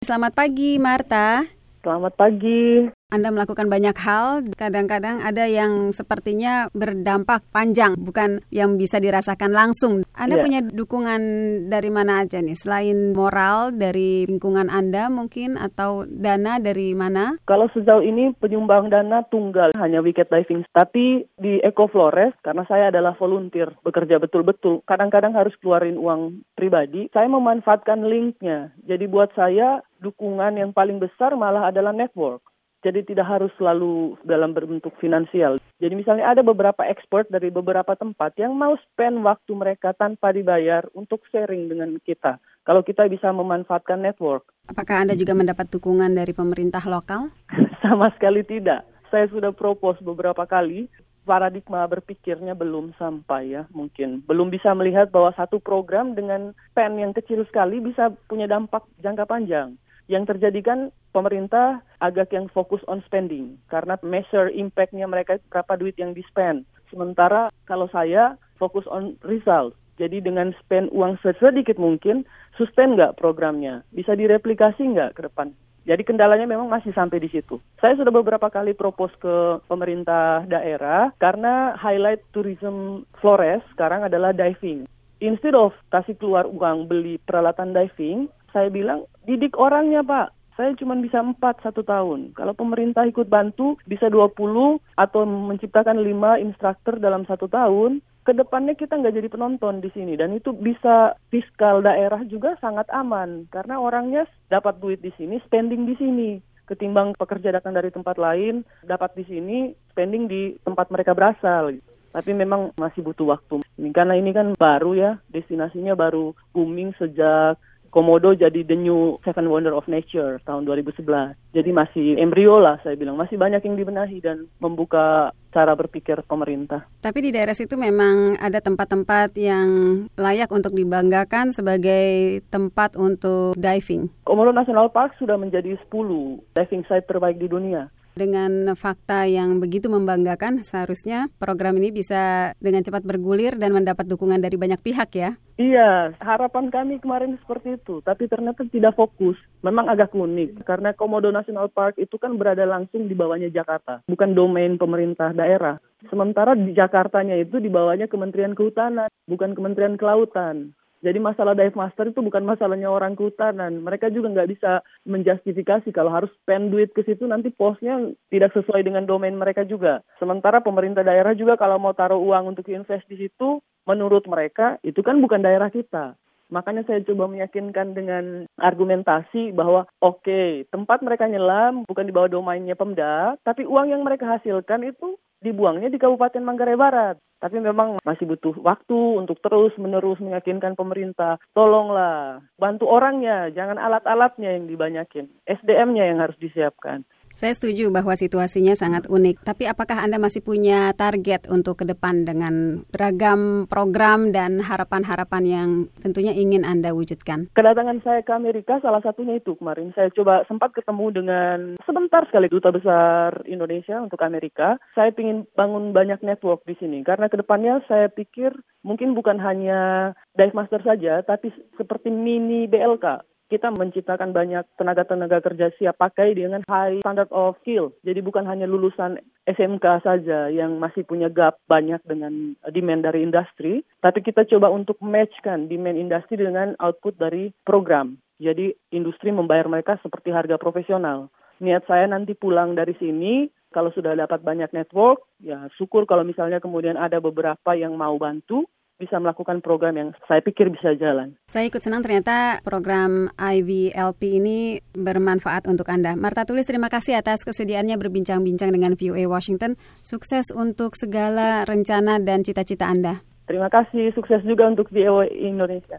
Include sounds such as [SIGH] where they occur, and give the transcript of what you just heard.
Selamat pagi, Marta. Selamat pagi. Anda melakukan banyak hal, kadang-kadang ada yang sepertinya berdampak panjang, bukan yang bisa dirasakan langsung. Anda yeah. punya dukungan dari mana aja nih? Selain moral dari lingkungan Anda mungkin atau dana dari mana? Kalau sejauh ini penyumbang dana tunggal hanya wicket diving, tapi di Eco Flores karena saya adalah volunteer, bekerja betul-betul, kadang-kadang harus keluarin uang pribadi, saya memanfaatkan linknya. Jadi buat saya dukungan yang paling besar malah adalah network. Jadi tidak harus selalu dalam berbentuk finansial. Jadi misalnya ada beberapa expert dari beberapa tempat yang mau spend waktu mereka tanpa dibayar untuk sharing dengan kita. Kalau kita bisa memanfaatkan network. Apakah Anda juga mendapat dukungan dari pemerintah lokal? [LAUGHS] Sama sekali tidak. Saya sudah propose beberapa kali paradigma berpikirnya belum sampai ya mungkin belum bisa melihat bahwa satu program dengan pen yang kecil sekali bisa punya dampak jangka panjang yang terjadi kan pemerintah agak yang fokus on spending karena measure impact-nya mereka berapa duit yang di spend. Sementara kalau saya fokus on result. Jadi dengan spend uang sedikit mungkin, sustain nggak programnya? Bisa direplikasi nggak ke depan? Jadi kendalanya memang masih sampai di situ. Saya sudah beberapa kali propose ke pemerintah daerah karena highlight tourism Flores sekarang adalah diving. Instead of kasih keluar uang beli peralatan diving, saya bilang, didik orangnya Pak. Saya cuma bisa empat satu tahun. Kalau pemerintah ikut bantu, bisa 20 atau menciptakan lima instruktur dalam satu tahun. Ke depannya kita nggak jadi penonton di sini. Dan itu bisa fiskal daerah juga sangat aman. Karena orangnya dapat duit di sini, spending di sini ketimbang pekerja datang dari tempat lain dapat di sini spending di tempat mereka berasal tapi memang masih butuh waktu karena ini kan baru ya destinasinya baru booming sejak Komodo jadi the new seven wonder of nature tahun 2011. Jadi masih embrio lah saya bilang, masih banyak yang dibenahi dan membuka cara berpikir pemerintah. Tapi di daerah situ memang ada tempat-tempat yang layak untuk dibanggakan sebagai tempat untuk diving. Komodo National Park sudah menjadi 10 diving site terbaik di dunia. Dengan fakta yang begitu membanggakan, seharusnya program ini bisa dengan cepat bergulir dan mendapat dukungan dari banyak pihak ya. Iya, harapan kami kemarin seperti itu, tapi ternyata tidak fokus. Memang agak unik, karena Komodo National Park itu kan berada langsung di bawahnya Jakarta, bukan domain pemerintah daerah. Sementara di Jakartanya itu di bawahnya Kementerian Kehutanan, bukan Kementerian Kelautan. Jadi masalah dive master itu bukan masalahnya orang kehutanan. Mereka juga nggak bisa menjustifikasi kalau harus spend duit ke situ nanti posnya tidak sesuai dengan domain mereka juga. Sementara pemerintah daerah juga kalau mau taruh uang untuk invest di situ, menurut mereka itu kan bukan daerah kita. Makanya saya coba meyakinkan dengan argumentasi bahwa oke, okay, tempat mereka nyelam bukan di bawah domainnya Pemda, tapi uang yang mereka hasilkan itu dibuangnya di Kabupaten Manggarai Barat. Tapi memang masih butuh waktu untuk terus menerus meyakinkan pemerintah. Tolonglah, bantu orangnya, jangan alat-alatnya yang dibanyakin. SDM-nya yang harus disiapkan. Saya setuju bahwa situasinya sangat unik. Tapi apakah Anda masih punya target untuk ke depan dengan beragam program dan harapan-harapan yang tentunya ingin Anda wujudkan? Kedatangan saya ke Amerika salah satunya itu kemarin. Saya coba sempat ketemu dengan sebentar sekali duta besar Indonesia untuk Amerika. Saya ingin bangun banyak network di sini karena ke depannya saya pikir mungkin bukan hanya dive master saja, tapi seperti mini BLK kita menciptakan banyak tenaga-tenaga kerja siap pakai dengan high standard of skill. Jadi bukan hanya lulusan SMK saja yang masih punya gap banyak dengan demand dari industri, tapi kita coba untuk matchkan demand industri dengan output dari program. Jadi industri membayar mereka seperti harga profesional. Niat saya nanti pulang dari sini, kalau sudah dapat banyak network, ya syukur kalau misalnya kemudian ada beberapa yang mau bantu, bisa melakukan program yang saya pikir bisa jalan. Saya ikut senang ternyata program IVLP ini bermanfaat untuk Anda. Marta Tulis, terima kasih atas kesediaannya berbincang-bincang dengan VOA Washington. Sukses untuk segala rencana dan cita-cita Anda. Terima kasih, sukses juga untuk VOA Indonesia.